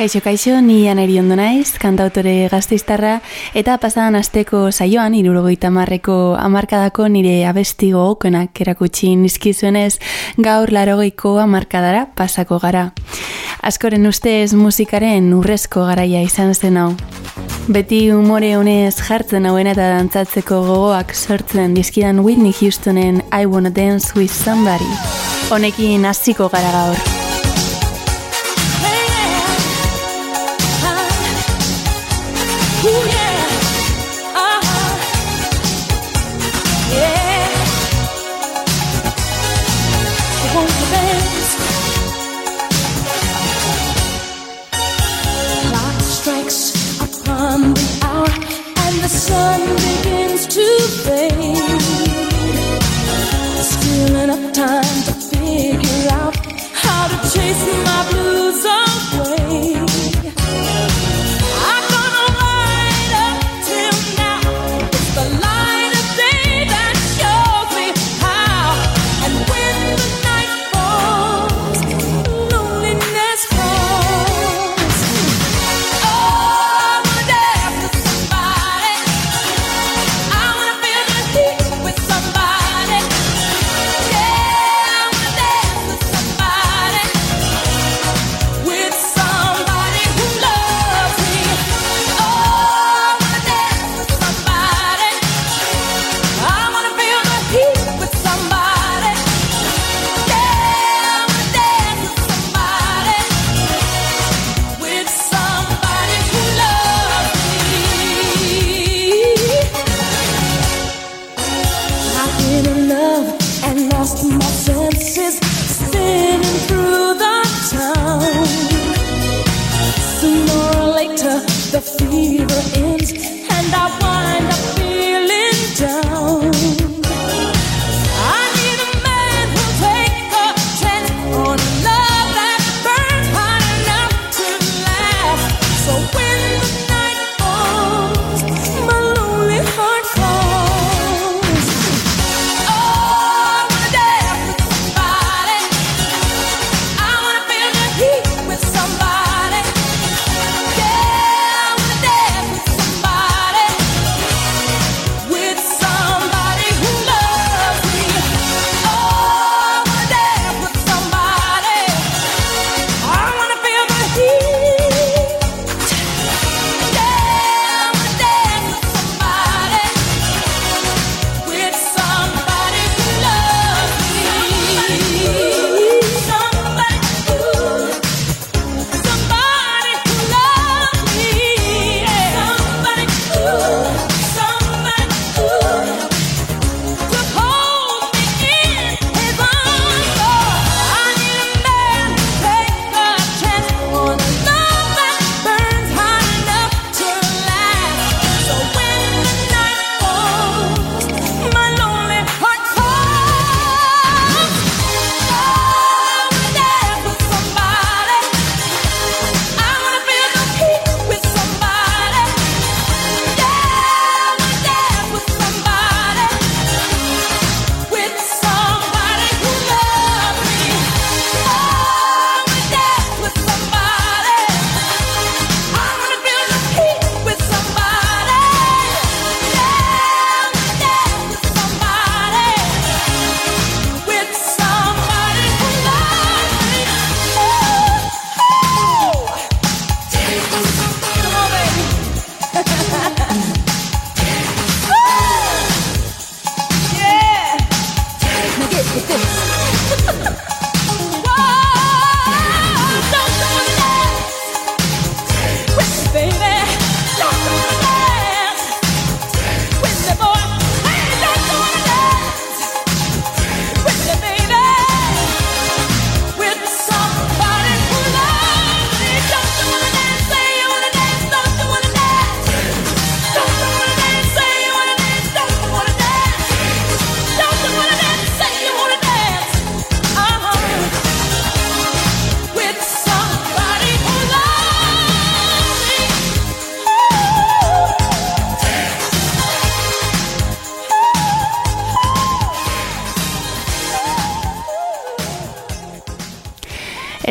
Kaixo, kaixo, ni aneri ondo naiz, kantautore gazteiztarra, eta pasadan asteko saioan, irurogoita marreko amarkadako nire abestigo okenak erakutsi nizkizuenez, gaur larogeiko amarkadara pasako gara. Askoren ustez musikaren urrezko garaia izan zen hau. Beti umore honez jartzen hauen eta dantzatzeko gogoak sortzen dizkidan Whitney Houstonen I Wanna Dance With Somebody. Honekin hasiko gara gaur.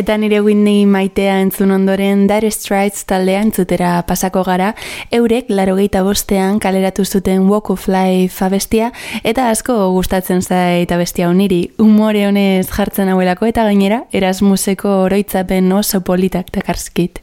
Eta nire Whitney maitea entzun ondoren Dire Straits taldea entzutera pasako gara, eurek laro bostean kaleratu zuten Walk of Life abestia, eta asko gustatzen zait abestia honiri, umore honez jartzen hauelako eta gainera, Erasmuseko oroitzapen oso politak takarskit.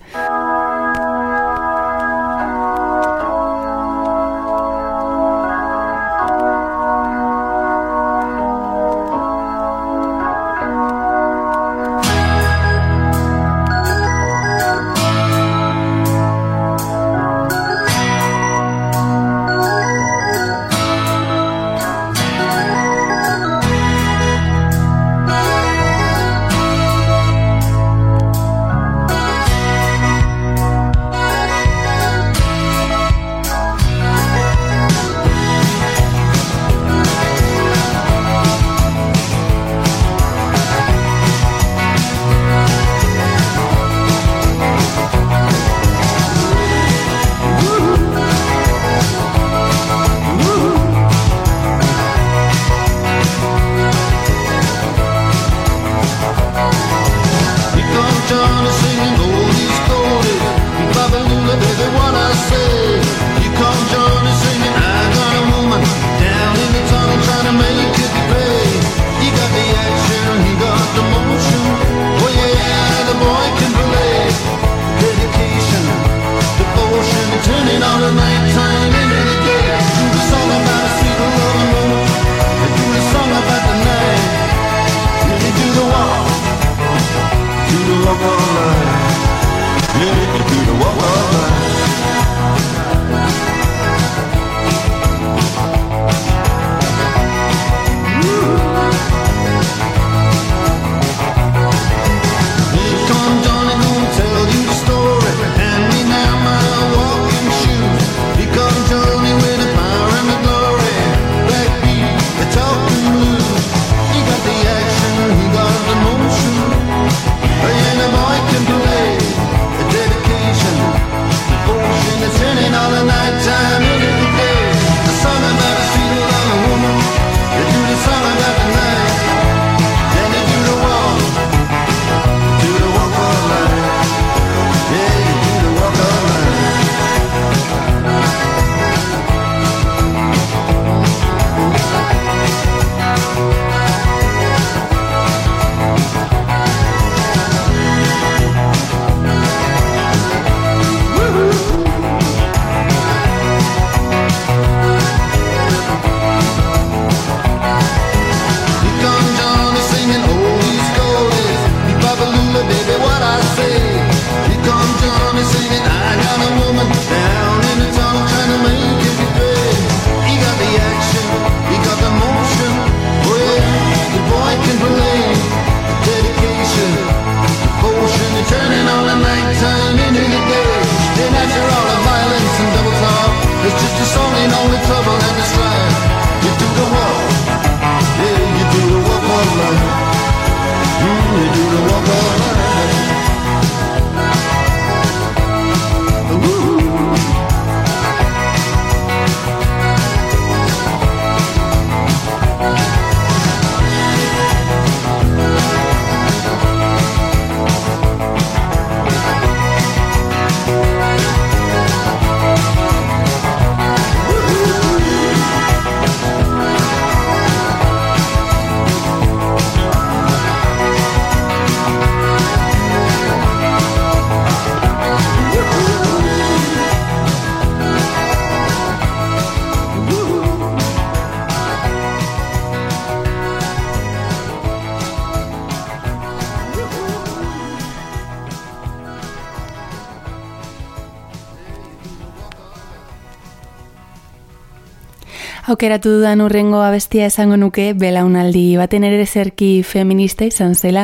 Aukeratu dudan urrengo abestia esango nuke belaunaldi baten ere zerki feminista izan zela,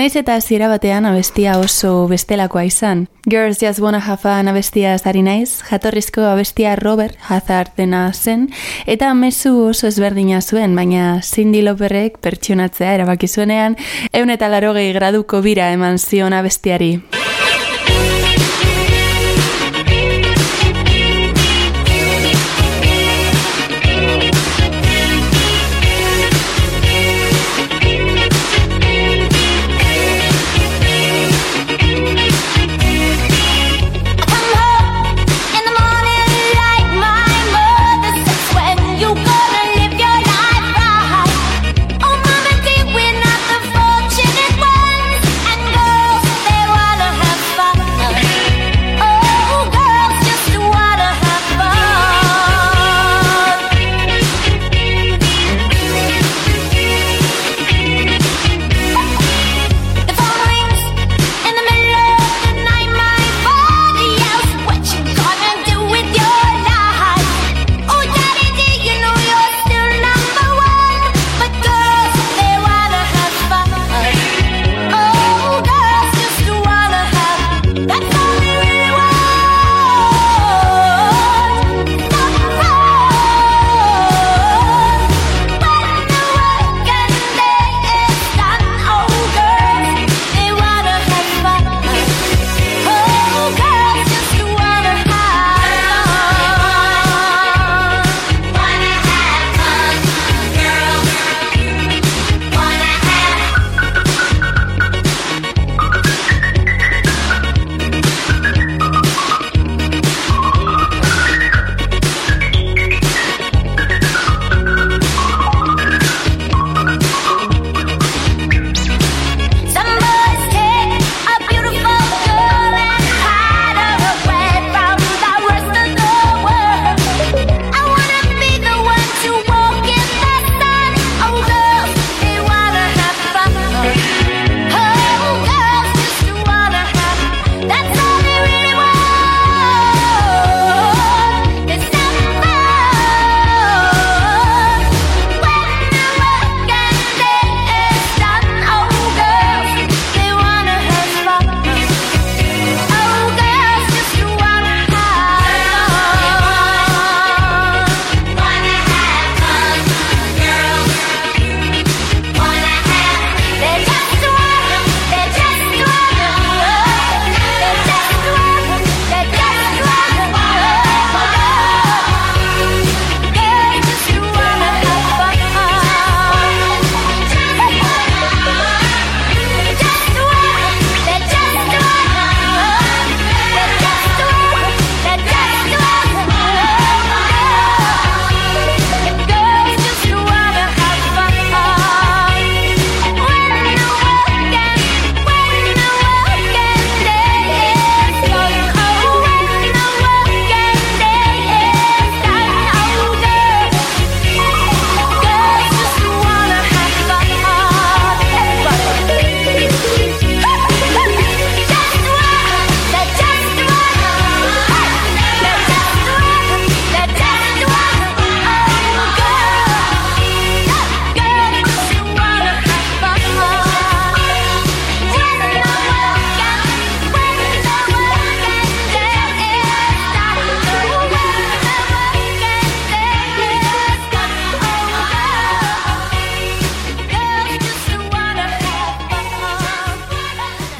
naiz eta hasiera batean abestia oso bestelakoa izan. Girls Just Wanna Have Fun abestia zari naiz, jatorrizko abestia Robert Hazard dena zen, eta mezu oso ezberdina zuen, baina Cindy Loperrek pertsionatzea erabaki zuenean, eun eta larogei graduko bira eman zion abestiari.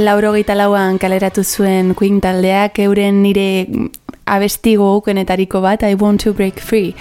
Laurogeita lauan kaleratu zuen Queen taldeak euren nire abestigo ukenetariko bat I Want to Break Free.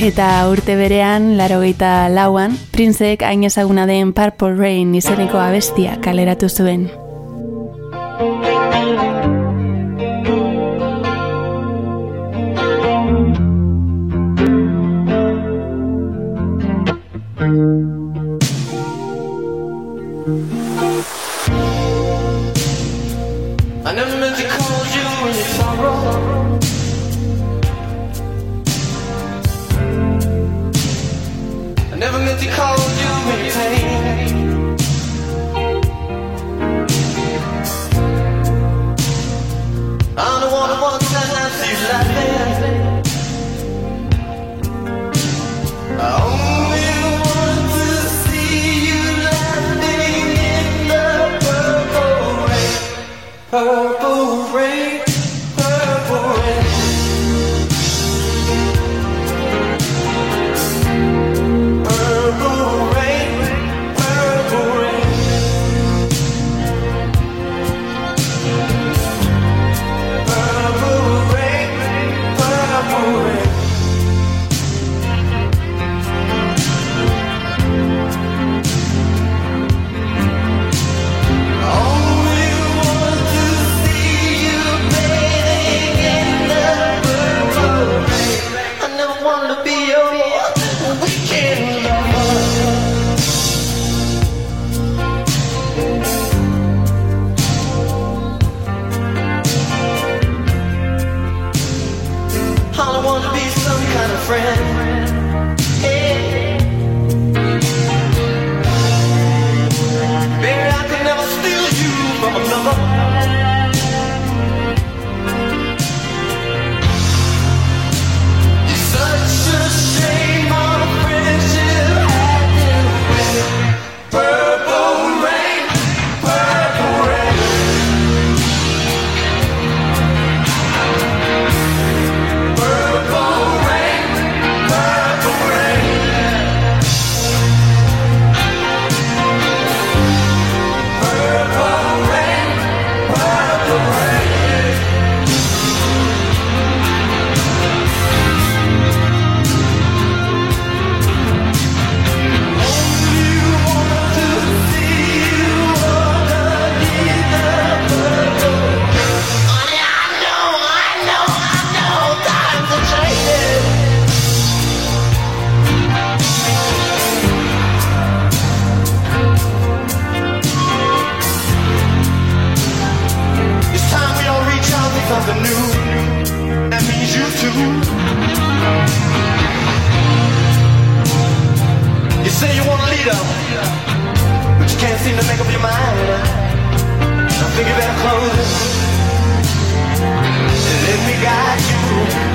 Eta urte berean, laro lauan, Princeek hain ezaguna den Purple Rain izeneko abestia kaleratu zuen. wanna be weekend lover. I wanna be some kind of friend. I think you better. Let me guide you.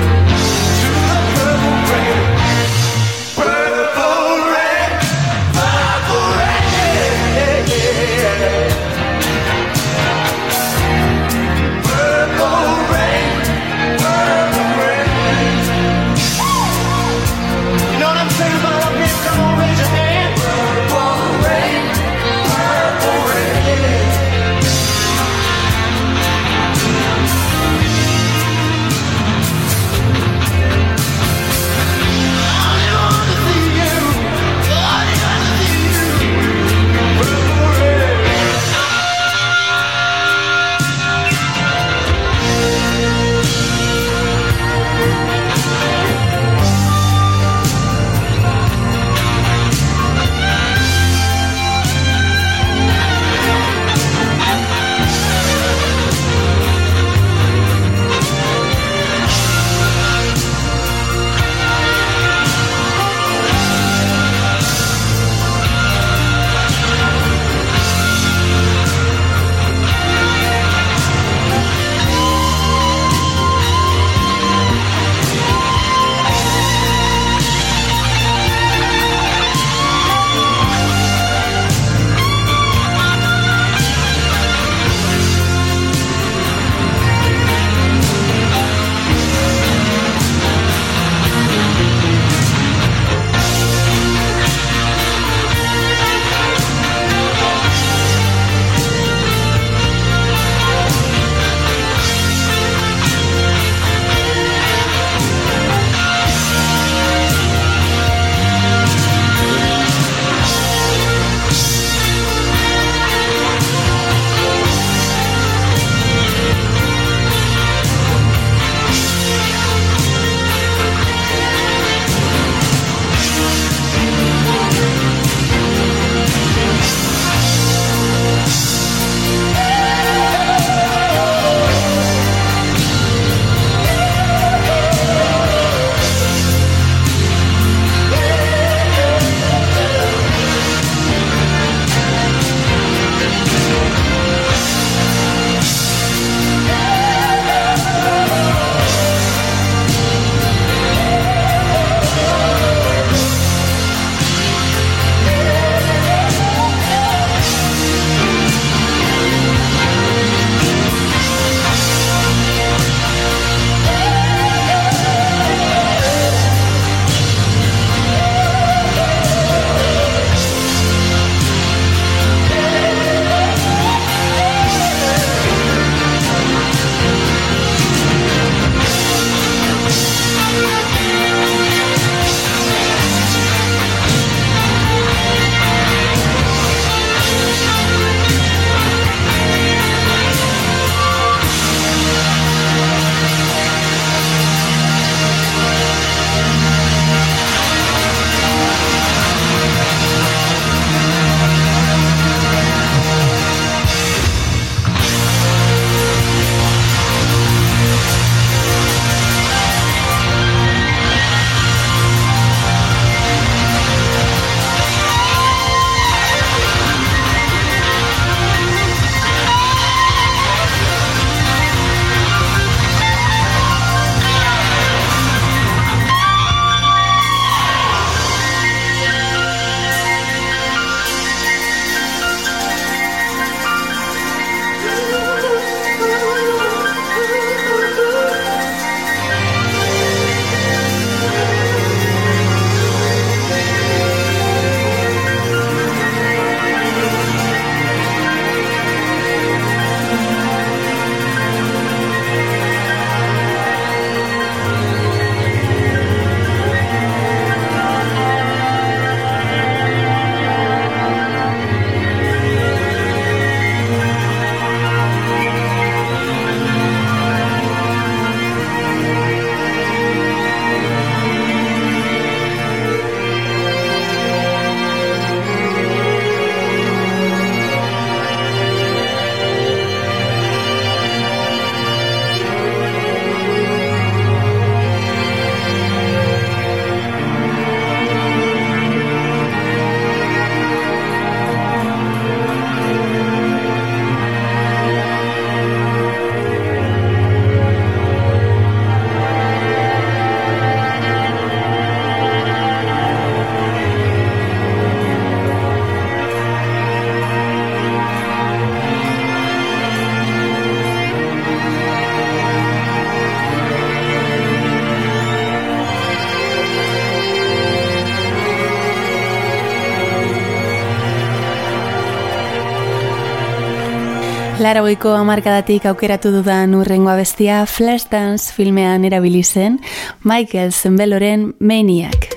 Laragoiko amarkadatik aukeratu dudan urrengoa bestia Flashdance filmean erabili zen Michael Zenbeloren Maniac.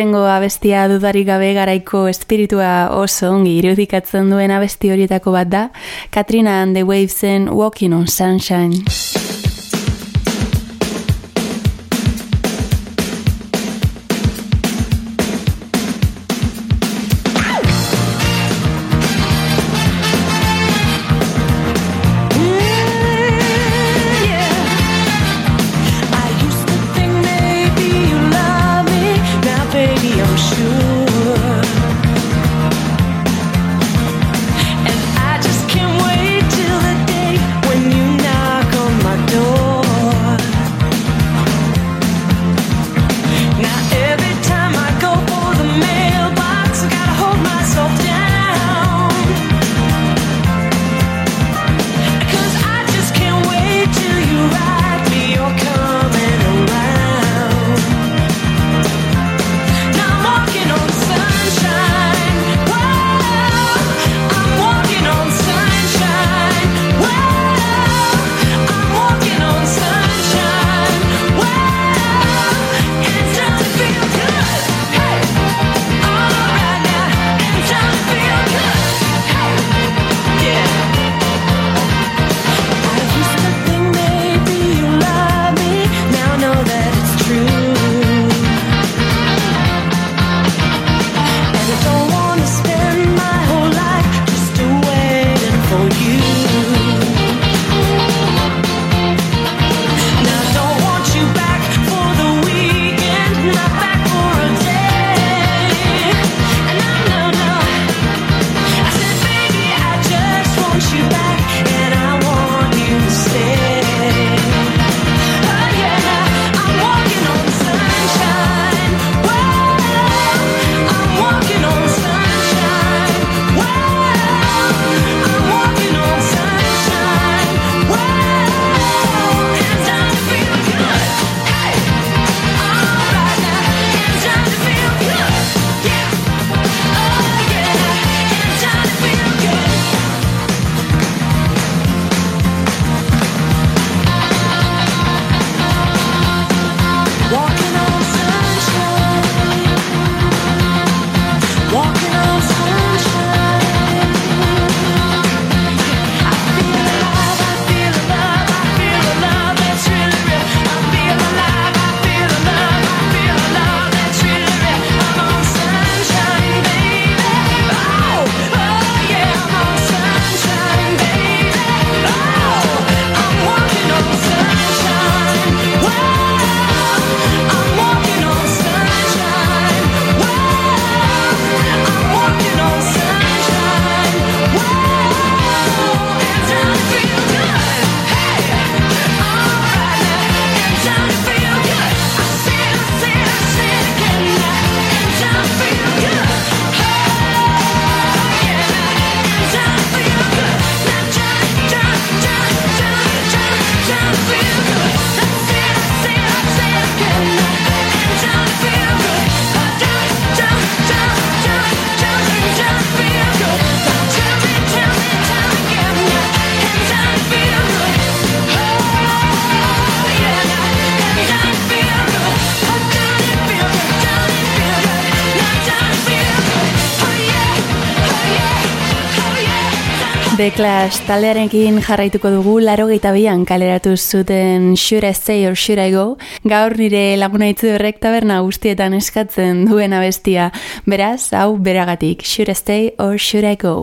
Urrengo abestia dudarik gabe garaiko espiritua oso ongi irudikatzen duen abesti horietako bat da, Katrina and the Wavesen Walking on Sunshine. The Clash taldearekin jarraituko dugu laro bian kaleratu zuten Should I Stay or Should I Go? Gaur nire laguna horrek taberna guztietan eskatzen duen abestia beraz, hau beragatik Should I Stay or Should I Go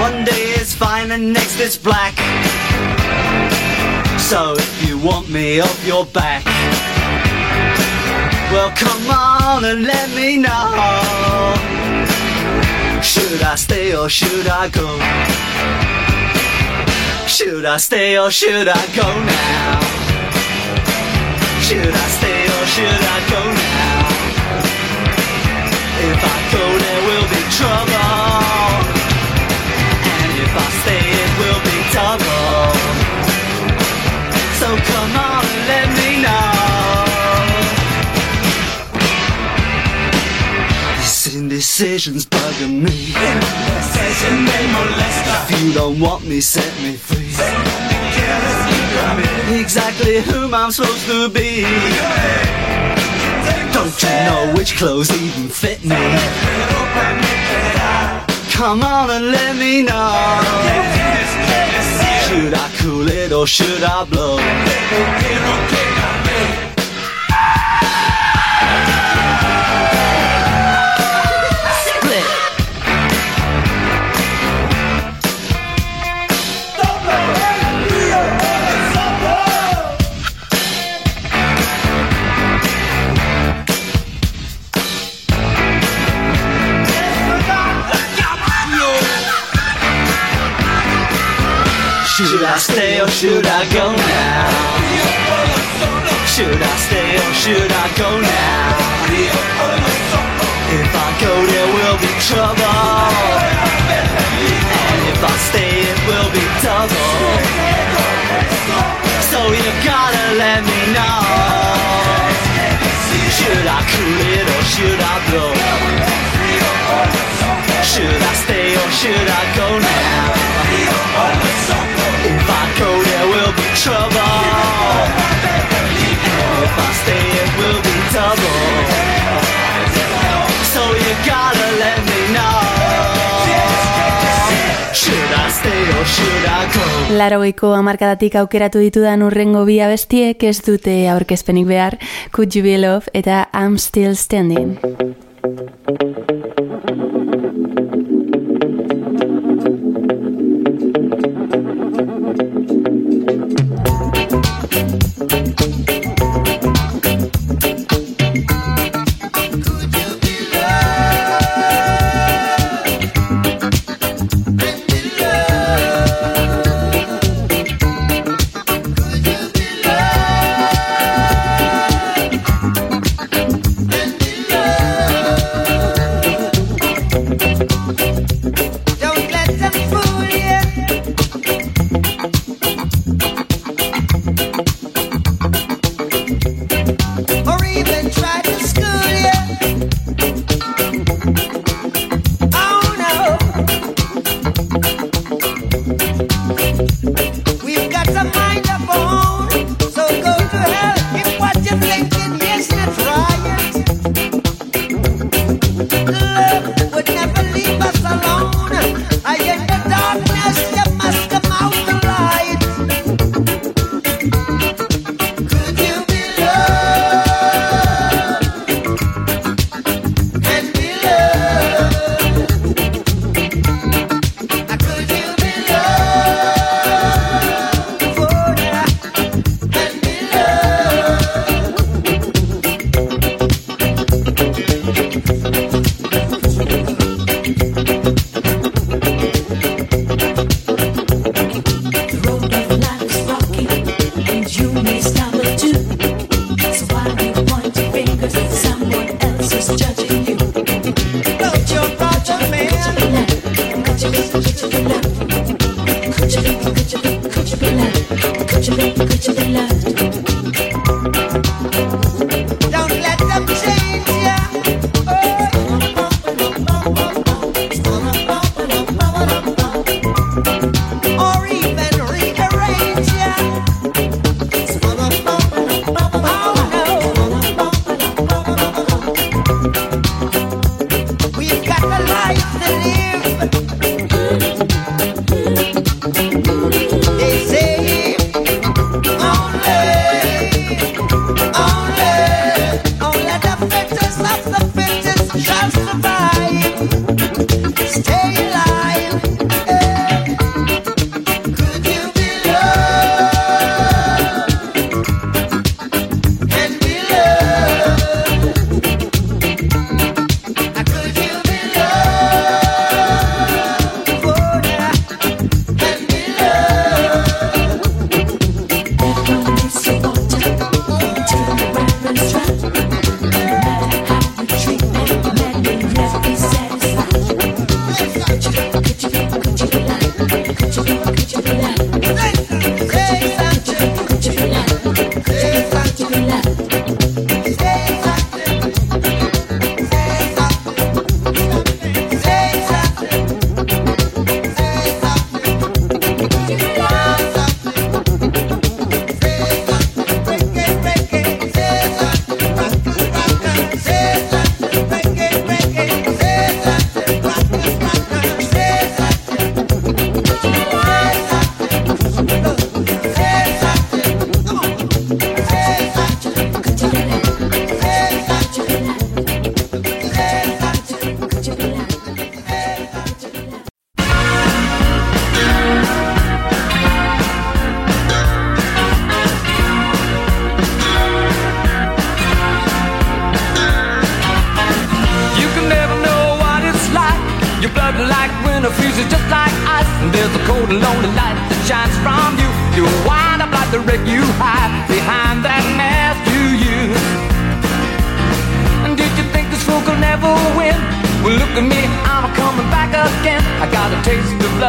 One day is fine and next is black. So if you want me off your back, well come on and let me know. Should I stay or should I go? Should I stay or should I go now? Should I stay or should I go now? If I go, there will be trouble. If I stay, it will be double. So come on and let me know. These indecisions bugging me. If you don't want me, set me free. Exactly whom I'm supposed to be. Don't you know which clothes even fit me? Come on and let me know. Should I cool it or should I blow? Should I stay or should I go now? Should I stay or should I go now? If I go there will be trouble And if I stay it will be double So you gotta let me know Should I cool it or should I blow? Should I stay or should I go now? Go, there will be trouble. If it will be double. So you gotta let me know. Should I stay or should I go? Larogeiko amarkadatik aukeratu ditudan urrengo bi abestiek ez dute aurkezpenik behar, Could You Be Love eta I'm Still Standing.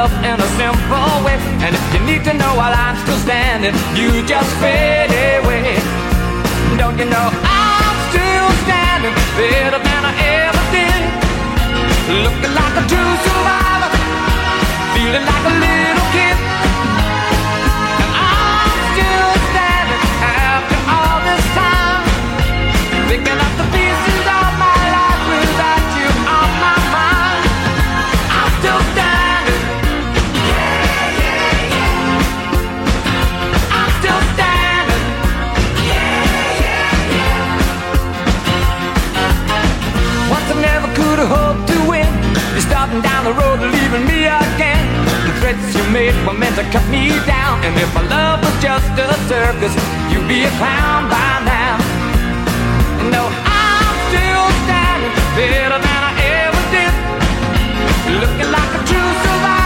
Love in a simple way. And if you need to know while I'm still standing, you just fade away. Don't you know I'm still standing better than I ever did? Looking like a true survivor, feeling like a little kid. And I'm still standing after all this time, picking Starting down the road, leaving me again. The threats you made were meant to cut me down. And if my love was just a circus, you'd be a clown by now. No, I'm still standing better than I ever did. Looking like a true survivor,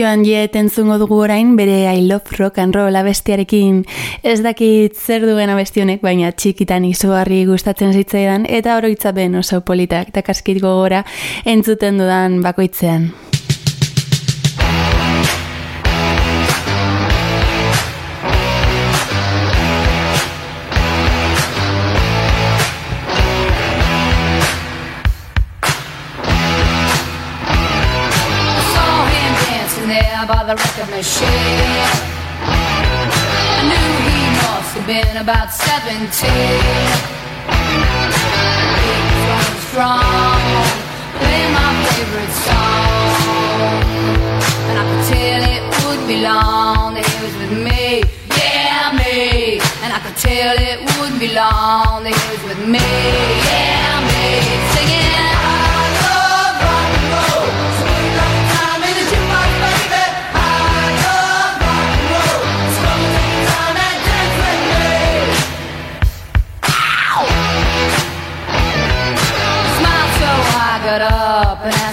Joan Jett entzungo dugu orain bere I Love Rock and Roll abestiarekin ez dakit zer duen abesti honek, baina txikitan izugarri gustatzen zitzaidan eta oroitzapen oso politak eta kaskit gogora entzuten dudan bakoitzean. I knew he must have been about 17. He was running strong, playing my favorite song. And I could tell it would be long that he was with me, yeah, me. And I could tell it would be long that he was with me, yeah, me.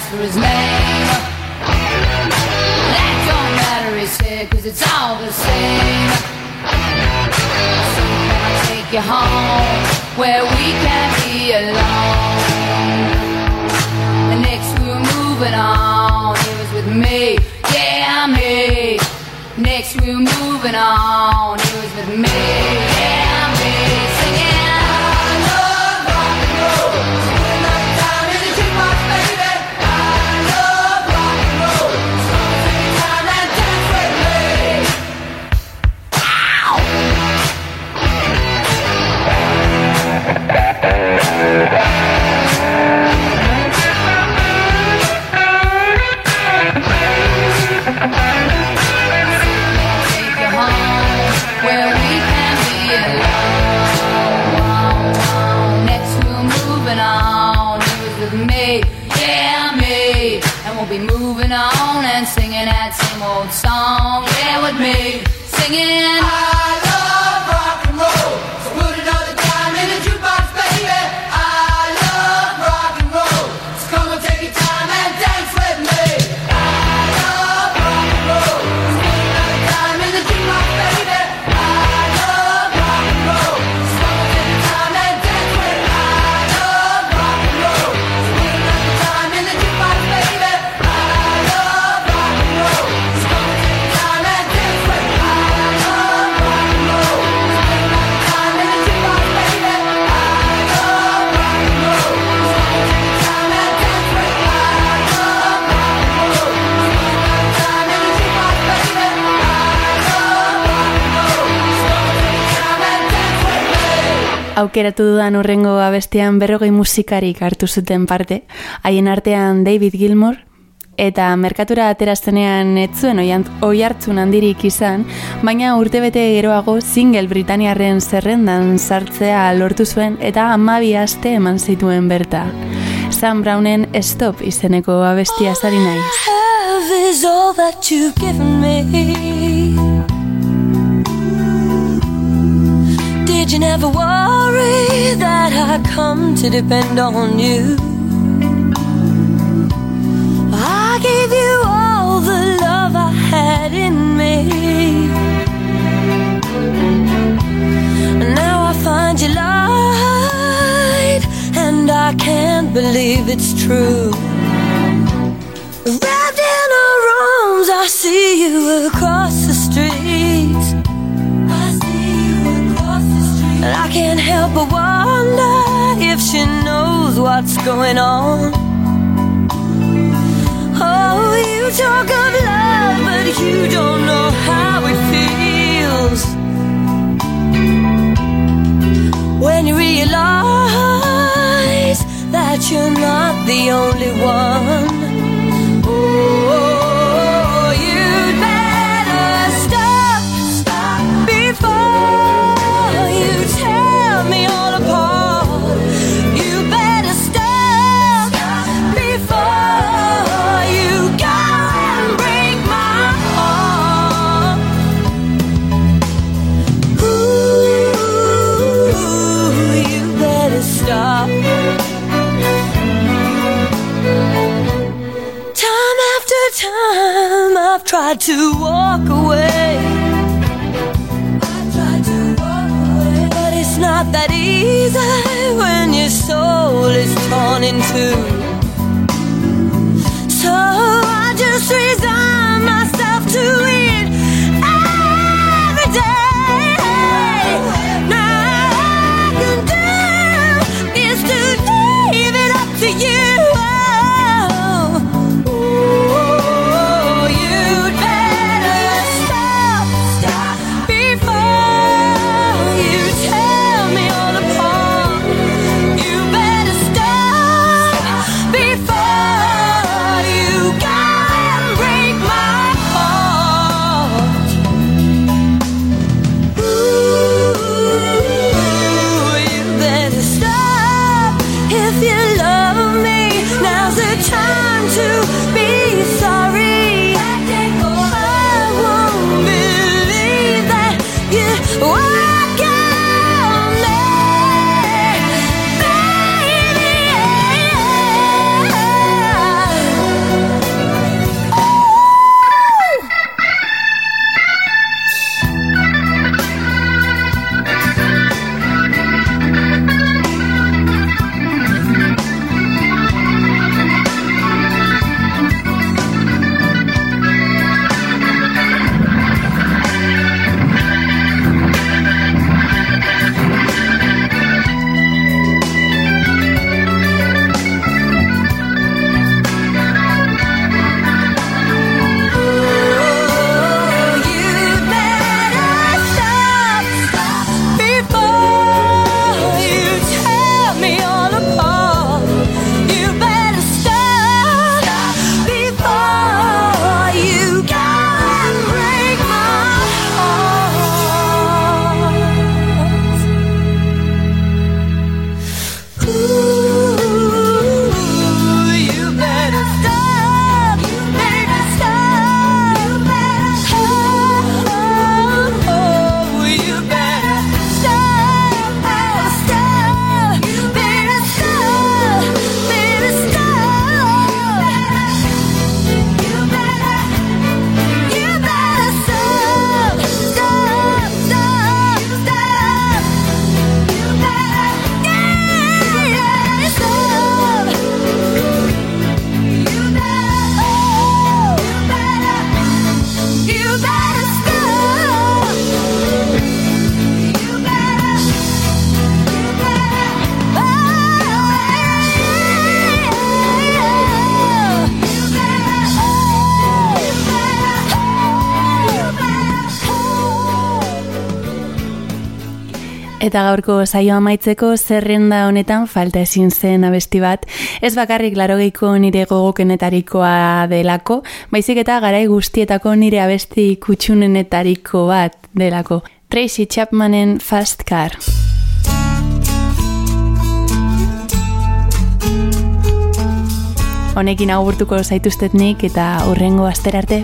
For his name. That don't matter, he said, cause it's all the same. So can I take you home where we can be alone? Next we were moving on, he was with me, yeah, me. Next we were moving on, he was with me, singing. Aukeratu dudan urrengo abestian berrogei musikarik hartu zuten parte, haien artean David Gilmour, eta merkatura ateraztenean ez zuen oi hartzun handirik izan, baina urtebete geroago single Britaniarren zerrendan sartzea lortu zuen eta amabi aste eman zituen berta. Sam Brownen Stop izeneko abestia zari naiz. Did you never worry that I come to depend on you? I gave you all the love I had in me. Now I find you lied, and I can't believe it's true. Wrapped in her arms, I see you across the street. And I can't help but wonder if she knows what's going on. Oh, you talk of love, but you don't know how it feels. When you realize that you're not the only one. Tried to walk away. I've tried to walk away. But it's not that easy when your soul is torn in two. Eta gaurko saio amaitzeko zerrenda honetan falta ezin zen abesti bat, ez bakarrik larogeiko nire gogokenetarikoa delako, baizik eta garai guztietako nire abesti kutsunenetariko bat delako. Tracy Chapmanen Fast Car. Honekin agurtuko zaituztet nik eta hurrengo aster arte.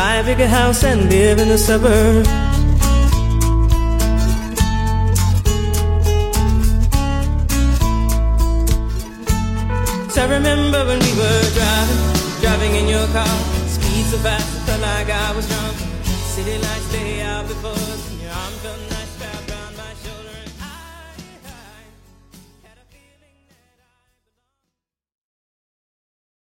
Buy a bigger house and live in the suburbs. So I remember when we were driving, driving in your car. Speed so fast, I felt like I was drunk. City lights